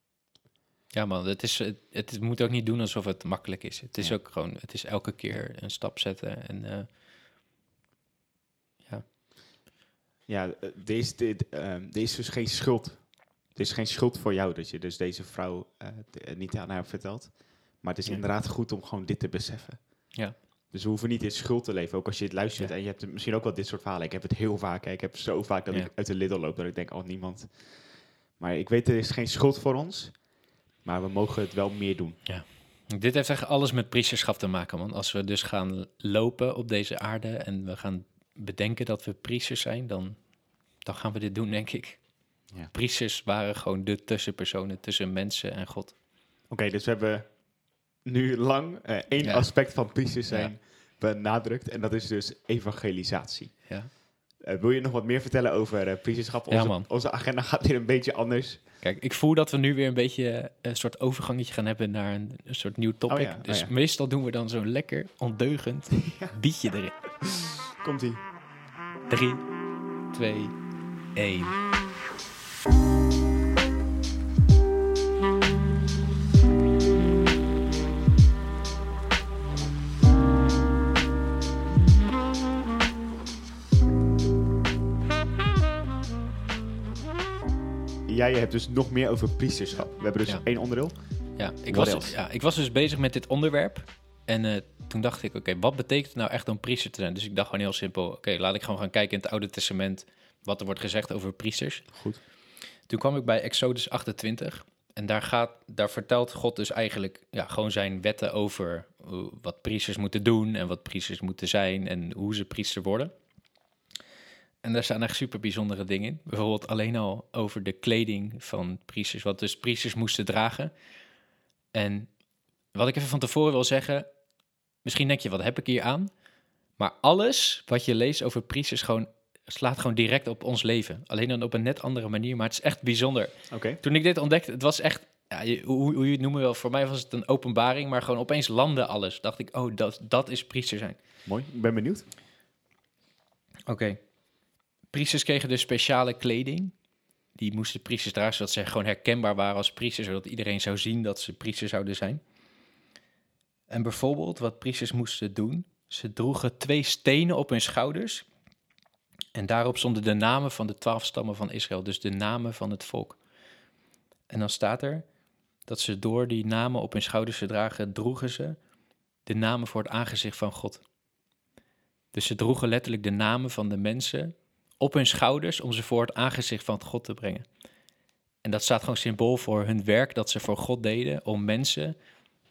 Ja man, het, is, het, het moet ook niet doen alsof het makkelijk is. Het is Ja. ook gewoon, het is elke keer een stap zetten. En eh, Ja, eh, deze, dit, ehm, er is dus geen schuld. Er is geen schuld voor jou dat je dus deze vrouw eh, eh, niet aan haar vertelt. Maar het is Ja. inderdaad goed om gewoon dit te beseffen. Ja. Dus we hoeven niet in schuld te leven. Ook als je het luistert Ja. en je hebt misschien ook wel dit soort verhalen. Ik heb het heel vaak. hè. Ik heb zo vaak dat Ja. ik uit de Lidl loop dat ik denk, oh niemand. Maar ik weet, er is geen schuld voor ons. Maar we mogen het wel meer doen. dit heeft echt alles met priesterschap te maken, man. Als we dus gaan lopen op deze aarde en we gaan bedenken dat we priesters zijn, dan, dan gaan we dit doen, denk ik. Ja. Priesters waren gewoon de tussenpersonen tussen mensen en God. Oké, dus we hebben nu lang eh, één Ja. aspect van priesters Ja. zijn benadrukt. En dat is dus evangelisatie. Ja. Eh, wil je nog wat meer vertellen over eh priesterschap? Ja, Onze, man. onze agenda gaat weer een beetje anders. Kijk, ik voel dat we nu weer een beetje eh, een soort overgangetje gaan hebben naar een, een soort nieuw topic. Oh ja, oh dus ja. meestal doen we dan zo'n lekker ondeugend (laughs) bietje erin. Komt-ie. 3, 2, 1. Jij hebt dus nog meer over priesterschap. We hebben dus Ja. één onderdeel. Ja, ik What was, else? ja, ik was dus bezig met dit onderwerp. En eh, toen dacht ik, oké, wat betekent het nou echt om priester te zijn? Dus ik dacht gewoon heel simpel, oké, laat ik gewoon gaan kijken in het Oude Testament... wat er wordt gezegd over priesters. Goed. Toen kwam ik bij Exodus 28. En daar, gaat, daar vertelt God dus eigenlijk ja, gewoon zijn wetten over hoe- wat priesters moeten doen en wat priesters moeten zijn en hoe ze priester worden. En daar staan echt super bijzondere dingen in. Bijvoorbeeld alleen al over de kleding van priesters, wat dus priesters moesten dragen. En wat ik even van tevoren wil zeggen, misschien denk je, wat heb ik hier aan? Maar alles wat je leest over priesters gewoon, slaat gewoon direct op ons leven. Alleen dan op een net andere manier, maar het is echt bijzonder. Oké. Toen ik dit ontdekte, het was echt, ja, hoe, hoe je het noemen wil, voor mij was het een openbaring, maar gewoon opeens landde alles. Dacht ik, oh, dat, dat is priester zijn. Mooi. Ik ben benieuwd. Oké. Priesters kregen dus speciale kleding. Die moesten priesters dragen, zodat ze gewoon herkenbaar waren als priesters, zodat iedereen zou zien dat ze priester zouden zijn. En bijvoorbeeld wat priesters moesten doen, ze droegen twee stenen op hun schouders. En daarop stonden de namen van de twaalf stammen van Israël, dus de namen van het volk. En dan staat er dat ze door die namen op hun schouders te dragen, droegen ze de namen voor het aangezicht van God. Dus ze droegen letterlijk de namen van de mensen op hun schouders om ze voor het aangezicht van God te brengen. En dat staat gewoon symbool voor hun werk dat ze voor God deden om mensen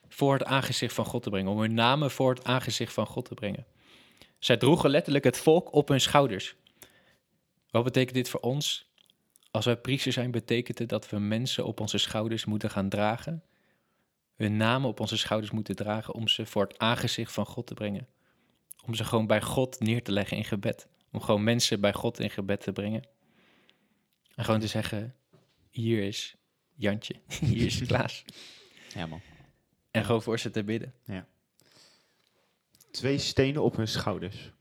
voor het aangezicht van God te brengen, om hun namen voor het aangezicht van God te brengen. Zij droegen letterlijk het volk op hun schouders. Wat betekent dit voor ons? Als wij priester zijn, betekent het dat we mensen op onze schouders moeten gaan dragen, hun namen op onze schouders moeten dragen om ze voor het aangezicht van God te brengen. Om ze gewoon bij God neer te leggen in gebed. Om gewoon mensen bij God in gebed te brengen. En gewoon te zeggen, hier is Jantje, (laughs) hier is Klaas. Ja, man. En gewoon voor ze te bidden. Twee stenen op hun schouders.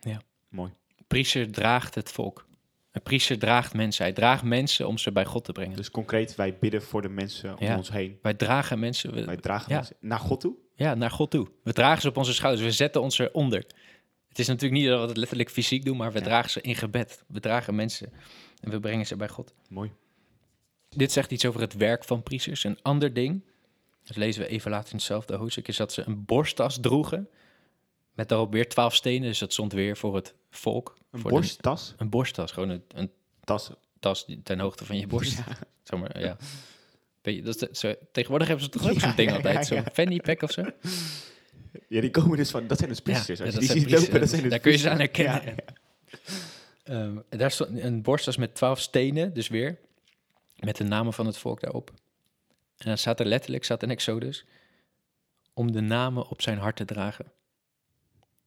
Ja. Mooi. Priester draagt het volk. Een priester draagt mensen. Hij draagt mensen om ze bij God te brengen. Dus concreet, wij bidden voor de mensen om Ja. ons heen. Wij dragen mensen we- Wij dragen Ja. mensen naar God toe. ja, naar God toe. We dragen ze op onze schouders. We zetten ons eronder. Het is natuurlijk niet dat we het letterlijk fysiek doen, maar we Ja. dragen ze in gebed. We dragen mensen en we brengen ze bij God. Mooi. Dit zegt iets over het werk van priesters. Een ander ding, dat lezen we even later in hetzelfde hoofdstuk, is dat ze een borsttas droegen. Met daarop weer twaalf stenen, dus dat stond weer voor het volk. Een Voor de- borsttas. een borsttas, gewoon een, een Tas. tas ten hoogte van je borst. Ja. (laughs) Zeg maar, ja. Weet je, dat is, zo, tegenwoordig hebben ze toch ook (laughs) zo'n ding altijd, zo'n fanny pack of zo. (laughs) Ja, die komen dus van, dat zijn dus priesters. Ja, Als ja, je dat die ziet lopen, dat zijn dus Daar kun je ze aan herkennen. Ehm, daar stond een borsttas met twaalf stenen, dus weer, met de namen van het volk daarop. En dan staat er letterlijk, staat in Exodus, om de namen op zijn hart te dragen.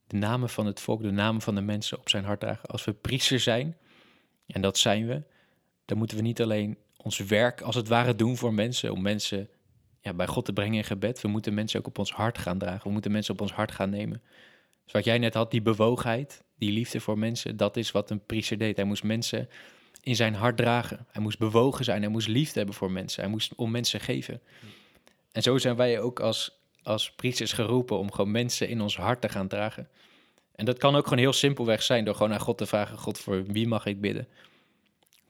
De namen van het volk, de namen van de mensen op zijn hart dragen. Als we priester zijn, en dat zijn we, dan moeten we niet alleen ons werk als het ware doen voor mensen, om mensen ja, bij God te brengen in gebed. We moeten mensen ook op ons hart gaan dragen. We moeten mensen op ons hart gaan nemen. Dus wat jij net had, die bewogenheid, die liefde voor mensen, dat is wat een priester deed. Hij moest mensen in zijn hart dragen. Hij moest bewogen zijn. Hij moest liefde hebben voor mensen. Hij moest om mensen geven. En zo zijn wij ook als, als priesters geroepen om gewoon mensen in ons hart te gaan dragen. En dat kan ook gewoon heel simpelweg zijn door gewoon aan God te vragen: God, voor wie mag ik bidden?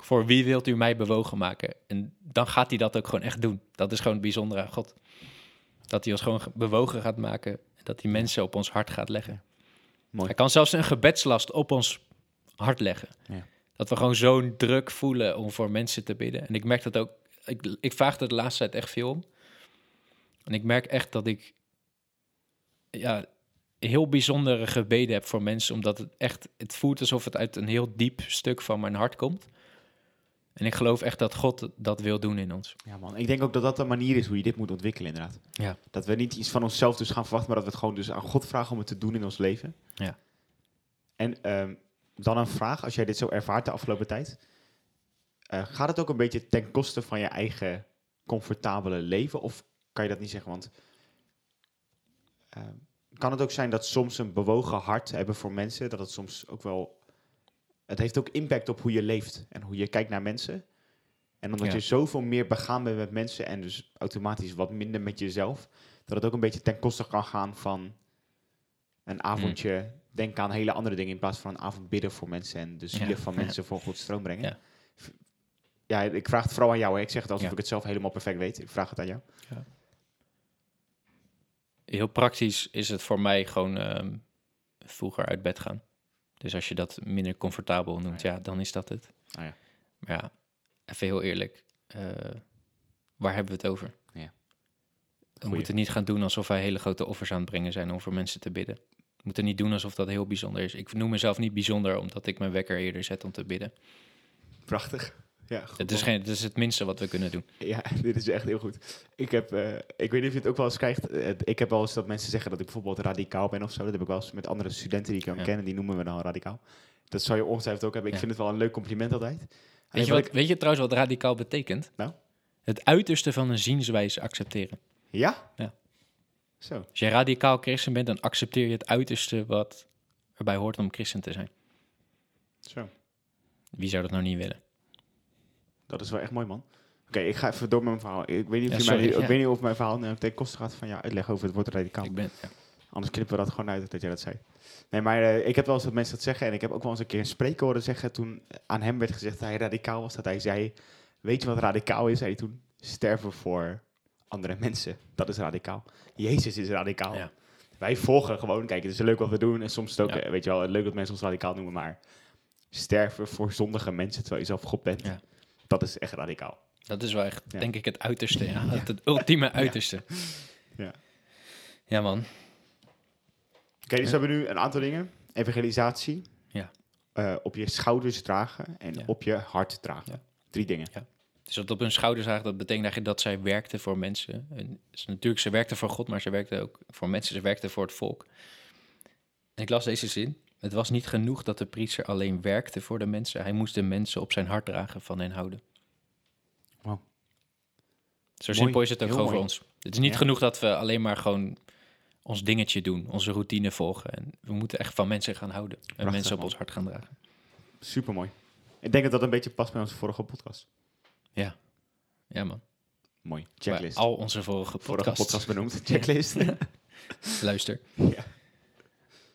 Voor wie wilt u mij bewogen maken? En dan gaat hij dat ook gewoon echt doen. Dat is gewoon het bijzondere aan God. Dat hij ons gewoon bewogen gaat maken. En dat hij mensen op ons hart gaat leggen. Mooi. Hij kan zelfs een gebedslast op ons hart leggen. Ja. Dat we gewoon zo'n druk voelen om voor mensen te bidden. En ik merk dat ook. Ik, ik vraag er de laatste tijd echt veel om. En ik merk echt dat ik ja, heel bijzondere gebeden heb voor mensen. Omdat het echt, het voelt alsof het uit een heel diep stuk van mijn hart komt. En ik geloof echt dat God dat wil doen in ons. Ja, man. Ik denk ook dat dat de manier is hoe je dit moet ontwikkelen, inderdaad. Ja. Dat we niet iets van onszelf dus gaan verwachten, maar dat we het gewoon dus aan God vragen om het te doen in ons leven. Ja. En ehm, dan een vraag, als jij dit zo ervaart de afgelopen tijd. eh, gaat het ook een beetje ten koste van je eigen comfortabele leven? Of kan je dat niet zeggen? Want ehm, kan het ook zijn dat soms een bewogen hart hebben voor mensen, dat het soms ook wel... Het heeft ook impact op hoe je leeft en hoe je kijkt naar mensen. En omdat Ja. je zoveel meer begaan bent met mensen en dus automatisch wat minder met jezelf, dat het ook een beetje ten koste kan gaan van een avondje. Denk aan hele andere dingen in plaats van een avond bidden voor mensen en de zielen Ja. van mensen voor Gods stroom brengen. Ja. Ik vraag het vooral aan jou. Hè. Ik zeg het alsof ik het zelf helemaal perfect weet. Ik vraag het aan jou. Heel praktisch is het voor mij gewoon ehm, vroeger uit bed gaan. Dus als je dat minder comfortabel noemt, ja, dan is dat het. Ah ja. Maar ja, even heel eerlijk. eh, waar hebben we het over? Ja. We moeten niet gaan doen alsof wij hele grote offers aan het brengen zijn om voor mensen te bidden. We moeten niet doen alsof dat heel bijzonder is. Ik noem mezelf niet bijzonder omdat ik mijn wekker eerder zet om te bidden. Prachtig. Ja, Het is, geen, het is het minste wat we kunnen doen. Ja, (laughs) dit is echt heel goed. Ik heb, eh, ik weet niet of je het ook wel eens krijgt. eh, ik heb wel eens dat mensen zeggen dat ik bijvoorbeeld radicaal ben of zo. Dat heb ik wel eens met andere studenten die ik dan Ja. ken en die noemen me dan radicaal. Dat zou je ongetwijfeld ook hebben. Ik Ja. vind het wel een leuk compliment altijd. Weet Alleen je, wat weet je trouwens wat radicaal betekent? Nou? Het uiterste van een zienswijze accepteren. Ja? Ja. Zo. Als je radicaal christen bent, dan accepteer je het uiterste wat erbij hoort om christen te zijn. Zo. Wie zou dat nou niet willen? Dat is wel echt mooi, man. Oké, ik ga even door met mijn verhaal. Ik weet niet of, Ja, je mij- sorry, ik weet niet of mijn verhaal nou ten koste gaat van ja, uitleg over het woord radicaal. Ik ben, ja. Anders knippen we dat gewoon uit dat jij dat zei. Nee, maar eh, ik heb wel eens dat mensen dat zeggen. En ik heb ook wel eens een keer een spreker horen zeggen toen aan hem werd gezegd dat hij radicaal was. Dat hij zei, weet je wat radicaal is? Zei hij toen, sterven voor andere mensen. Dat is radicaal. Jezus is radicaal. Ja. Wij volgen gewoon, kijk, het is leuk wat we doen. En soms is het ook, eh, weet je wel, leuk dat mensen ons radicaal noemen. Maar sterven voor zondige mensen terwijl je zelf God bent. Ja. Dat is echt radicaal. Dat is wel echt, Ja. denk ik, het uiterste. Ja. (laughs) Het, het ultieme uiterste. Ja. Ja, man. Oké, dus we hebben nu een aantal dingen. Evangelisatie. Ja. eh, op je schouders dragen en Ja. op je hart dragen. Ja. Drie dingen. Dus dat op hun schouders zagen, dat betekent eigenlijk dat zij werkte voor mensen. En dus natuurlijk, ze werkte voor God, maar ze werkte ook voor mensen. Ze werkte voor het volk. En ik las deze zin. Het was niet genoeg dat de priester alleen werkte voor de mensen. Hij moest de mensen op zijn hart dragen, van hen houden. Wow. Zo Mooi. simpel is het ook gewoon voor ons. Het is niet Ja. genoeg dat we alleen maar gewoon ons dingetje doen, onze routine volgen. En we moeten echt van mensen gaan houden. En Prachtig, mensen op man. ons hart gaan dragen. Super mooi. Ik denk dat dat een beetje past bij onze vorige podcast. Ja, ja man. Mooi. Bij Checklist. al onze vorige vorige podcasts. podcast benoemd. (laughs) Checklist. Luister. (laughs) Ja.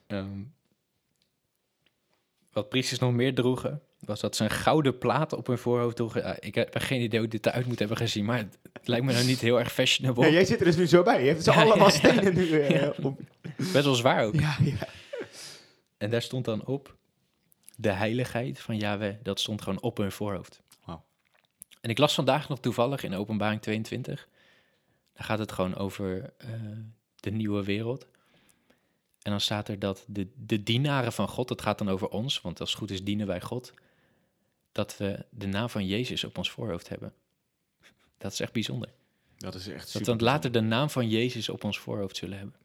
Ehm, wat priesters nog meer droegen, was dat ze een gouden plaat op hun voorhoofd droegen. Ja, ik heb geen idee hoe dit eruit moet hebben gezien, maar het, lijkt me nou niet heel erg fashionable. Ja, jij zit er dus nu zo bij. Je hebt Ja, allemaal stenen nu. eh, op. Best wel zwaar ook. Ja, ja. En daar stond dan op de heiligheid van Yahweh. Dat stond gewoon op hun voorhoofd. Wauw. En ik las vandaag nog toevallig in openbaring 22. Daar gaat het gewoon over eh, de nieuwe wereld. En dan staat er dat de, de dienaren van God, het gaat dan over ons, want als het goed is dienen wij God, dat we de naam van Jezus op ons voorhoofd hebben. Dat is echt bijzonder. Dat is echt Dat super. we dan later de naam van Jezus op ons voorhoofd zullen hebben.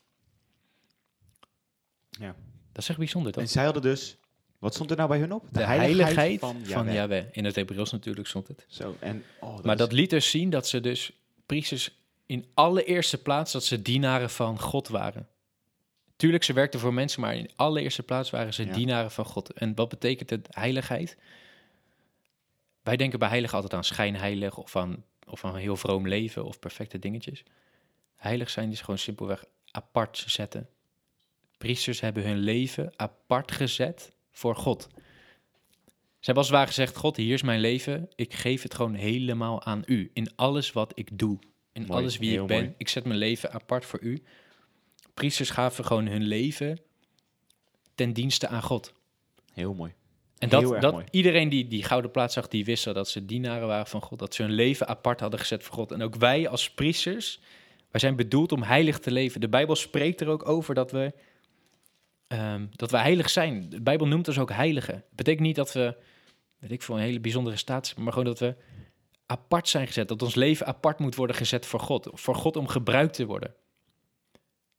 Ja. Dat is echt bijzonder, toch? En zij hadden dus... Wat stond er nou bij hun op? De, heiligheid, van, van, Yahweh. Yahweh. In het Hebreeuws natuurlijk stond het. Zo, en... Oh, dat maar is- dat liet dus zien dat ze dus priesters in allereerste plaats dat ze dienaren van God waren. Tuurlijk, ze werkten voor mensen, maar in allereerste plaats waren ze Ja. dienaren van God. En wat betekent het heiligheid? wij denken bij heilig altijd aan schijnheilig of aan, of aan een heel vroom leven of perfecte dingetjes. Heilig zijn is gewoon simpelweg apart zetten. Priesters hebben hun leven apart gezet voor God. Ze hebben als het ware gezegd, God, hier is mijn leven. Ik geef het gewoon helemaal aan u. In alles wat ik doe. In Mooi, alles wie ik ben. mooi. Ik zet mijn leven apart voor u. Priesters gaven gewoon hun leven ten dienste aan God. Heel mooi. En dat, dat mooi. iedereen die die gouden plaat zag, die wist dat ze dienaren waren van God. Dat ze hun leven apart hadden gezet voor God. En ook wij als priesters, wij zijn bedoeld om heilig te leven. De Bijbel spreekt er ook over dat we, ehm, dat we heilig zijn. De Bijbel noemt ons ook heiligen. Het betekent niet dat we, weet ik veel, een hele bijzondere staat zijn, maar gewoon dat we apart zijn gezet. Dat ons leven apart moet worden gezet voor God. Voor God om gebruikt te worden.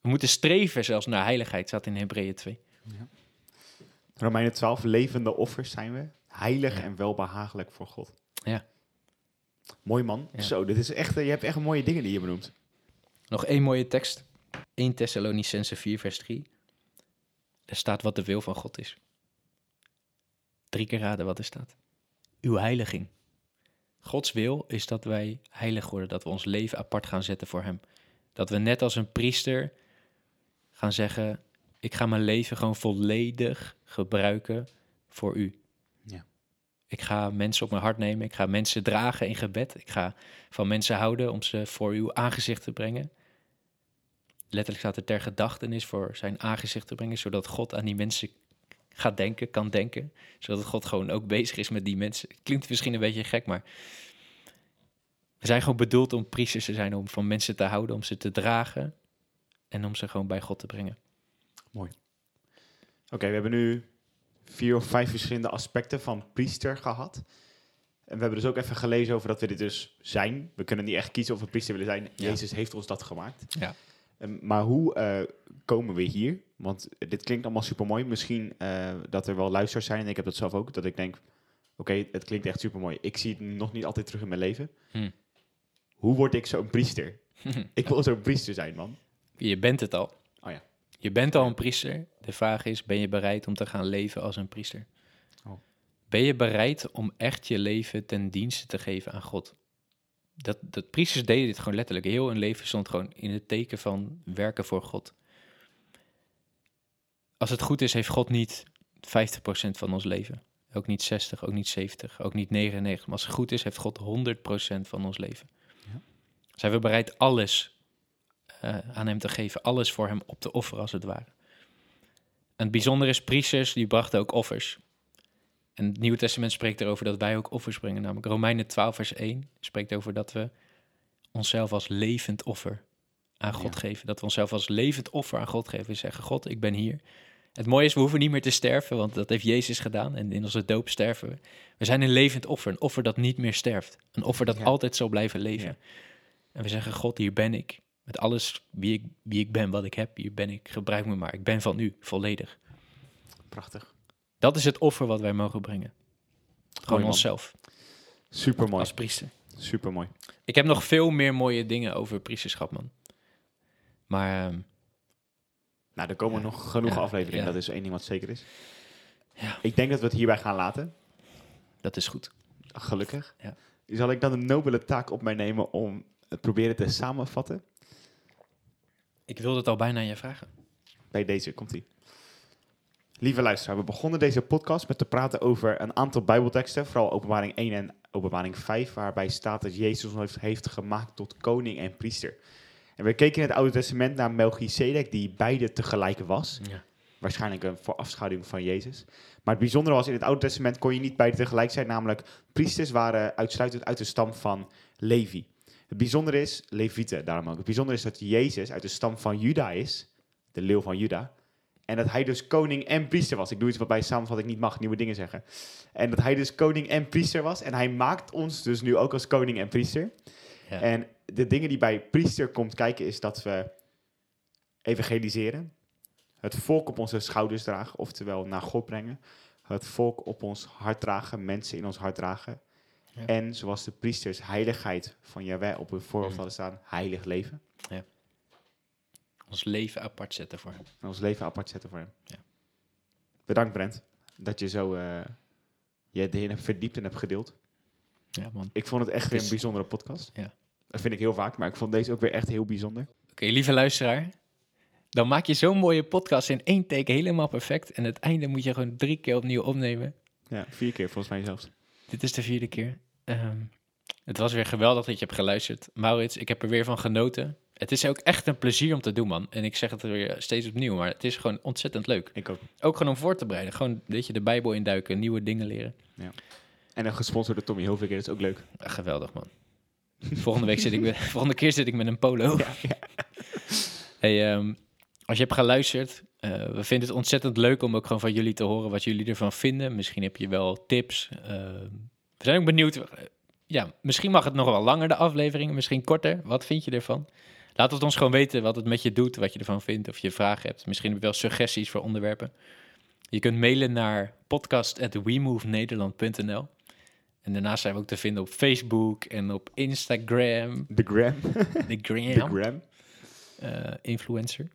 We moeten streven zelfs naar heiligheid, staat in Hebreeën 2. Romeinen 12, levende offers zijn we. Heilig Ja. en welbehagelijk voor God. Ja. Mooi man. Ja. Zo, dit is echt, eh, je hebt echt mooie dingen die je benoemt. Nog één mooie tekst. 1 Thessalonicense 4 vers 3. Er staat wat de wil van God is. Drie keer raden wat er staat. Uw heiliging. Gods wil is dat wij heilig worden, dat we ons leven apart gaan zetten voor Hem. Dat we net als een priester gaan zeggen, ik ga mijn leven gewoon volledig gebruiken voor U. Ja. Ik ga mensen op mijn hart nemen, ik ga mensen dragen in gebed, ik ga van mensen houden om ze voor uw aangezicht te brengen. Letterlijk staat er ter gedachtenis voor zijn aangezicht te brengen, zodat God aan die mensen gaat denken, kan denken. Zodat God gewoon ook bezig is met die mensen. Klinkt misschien een beetje gek, maar we zijn gewoon bedoeld om priesters te zijn, om van mensen te houden, om ze te dragen en om ze gewoon bij God te brengen. Oké, we hebben nu vier of vijf verschillende aspecten van priester gehad. En we hebben dus ook even gelezen over dat we dit dus zijn. We kunnen niet echt kiezen of we priester willen zijn. Ja. Jezus heeft ons dat gemaakt. Ja. Ehm, maar hoe eh, komen we hier? Want dit klinkt allemaal super mooi. Misschien eh, dat er wel luisteraars zijn, en ik heb dat zelf ook, dat ik denk: oké, het klinkt echt super mooi. Ik zie het nog niet altijd terug in mijn leven. Hm. Hoe word ik zo'n priester? (laughs) Ik wil zo'n priester zijn, man. Je bent het al. Oh ja. Je bent al een priester. De vraag is, ben je bereid om te gaan leven als een priester? Oh. Ben je bereid om echt je leven ten dienste te geven aan God? Dat, dat priesters deden dit gewoon letterlijk. Heel hun leven stond gewoon in het teken van werken voor God. Als het goed is, heeft God niet 50% van ons leven. Ook niet 60, ook niet 70, ook niet 99. Maar als het goed is, heeft God 100% van ons leven. Ja. Zijn we bereid alles eh, aan hem te geven, alles voor hem op te offeren als het ware. En het bijzondere is, priesters die brachten ook offers. En het Nieuwe Testament spreekt erover dat wij ook offers brengen. Namelijk Romeinen 12 vers 1 spreekt over dat we onszelf als levend offer aan God Ja. geven. Dat we onszelf als levend offer aan God geven. We zeggen, God, ik ben hier. Het mooie is, we hoeven niet meer te sterven, want dat heeft Jezus gedaan. En in onze doop sterven we. We zijn een levend offer, een offer dat niet meer sterft. Een offer dat Ja. altijd zal blijven leven. Ja. En we zeggen, God, hier ben ik. Met alles wie ik, wie ik ben, wat ik heb, hier ben ik. Gebruik me maar. Ik ben van u, volledig. Prachtig. Dat is het offer wat wij mogen brengen. Gewoon Mooi, onszelf, Super mooi. als priester. Super mooi. Ik heb nog veel meer mooie dingen over priesterschap, man. Maar ehm, Nou, er komen Ja. nog genoeg Ja, afleveringen. ja. Dat is één ding wat zeker is. Ja. Ik denk dat we het hierbij gaan laten. dat is goed. Gelukkig. Ja. Zal ik dan de nobele taak op mij nemen om het proberen te samenvatten? Ik wilde het al bijna aan je vragen. Bij deze komt hij. Lieve luisteraar, we begonnen deze podcast met te praten over een aantal Bijbelteksten, vooral Openbaring 1 en Openbaring 5, waarbij staat dat Jezus ons heeft, heeft gemaakt tot koning en priester. En we keken in het Oude Testament naar Melchizedek, die beide tegelijk was. Ja. Waarschijnlijk een voorafschaduwing van Jezus. Maar het bijzondere was, in het Oude Testament kon je niet beide tegelijk zijn, namelijk priesters waren uitsluitend uit de stam van Levi. Het bijzondere is, Levieten daarom ook, het bijzondere is dat Jezus uit de stam van Juda is, de leeuw van Juda. En dat hij dus koning en priester was. Ik doe iets wat bij samenvatting niet mag, nieuwe dingen zeggen. En dat hij dus koning en priester was. En hij maakt ons dus nu ook als koning en priester. Ja. En de dingen die bij priester komt kijken is dat we evangeliseren. Het volk op onze schouders dragen, oftewel naar God brengen. Het volk op ons hart dragen, mensen in ons hart dragen. Ja. En zoals de priesters heiligheid van Jahweh op hun voorhoofd hadden staan, heilig leven. Ons leven apart zetten voor hem. En ons leven apart zetten voor hem. Ja. Bedankt Brent, dat je zo eh, je Heer hebt verdiept en hebt gedeeld. Ja, man. Ik vond het echt weer een bijzondere podcast. Ja. Dat vind ik heel vaak, maar ik vond deze ook weer echt heel bijzonder. Oké, lieve luisteraar. Dan maak je zo'n mooie podcast in één take helemaal perfect. En het einde moet je gewoon drie keer opnieuw opnemen. Ja, vier keer volgens mij zelfs. Dit is de vierde keer. Ehm, het was weer geweldig dat je hebt geluisterd. Maurits, ik heb er weer van genoten. Het is ook echt een plezier om te doen, man. En ik zeg het weer steeds opnieuw, maar het is gewoon ontzettend leuk. Ik ook. Ook gewoon om voor te bereiden. Gewoon, weet je, de Bijbel induiken, nieuwe dingen leren. En een gesponsorde Tommy Hilfiger, dat is ook leuk. Ah, geweldig, man. Volgende week zit ik met, (laughs) volgende keer zit ik met een polo. Ja, ja. Hey, ehm, als je hebt geluisterd, eh, we vinden het ontzettend leuk om ook gewoon van jullie te horen wat jullie ervan vinden. Misschien heb je wel tips. Ehm, we zijn ook benieuwd. eh, ja, misschien mag het nog wel langer de afleveringen, misschien korter. Wat vind je ervan? Laat het ons gewoon weten wat het met je doet, wat je ervan vindt, of je vragen hebt. Misschien heb je wel suggesties voor onderwerpen. Je kunt mailen naar podcast@wemovenederland.nl. En daarnaast zijn we ook te vinden op Facebook en op Instagram. De Gram. De De Gram Gram. eh, influencer.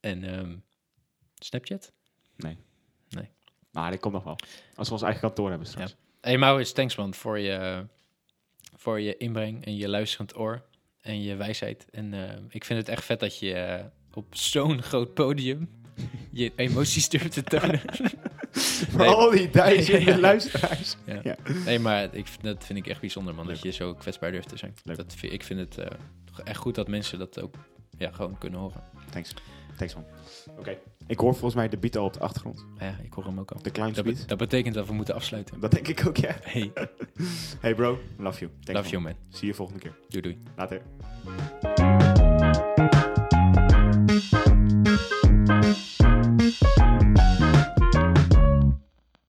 En ehm, Snapchat. Maar die komt nog wel. Als we ons eigen kantoor hebben straks. Hey Maurits, thanks man voor je, voor je inbreng en je luisterend oor en je wijsheid. En eh, ik vind het echt vet dat je eh, op zo'n groot podium je emoties durft te tonen. Voor (laughs) Nee. al die duizenden (laughs) Ja. luisteraars. Ja. Ja. Nee, maar ik, dat vind ik echt bijzonder man, dat je zo kwetsbaar durft te zijn. Leuk. Dat, ik vind het eh, echt goed dat mensen dat ook ja, gewoon kunnen horen. Thanks. Thanks man. Oké. Ik hoor volgens mij de beat al op de achtergrond. Ja, ik hoor hem ook al. De Clowns Dat, beat. be- dat betekent dat we moeten afsluiten. Dat denk ik ook, ja. Hey, (laughs) Hey bro, love you. Thanks, love man. you man. Zie je volgende keer. Doei doei. Later.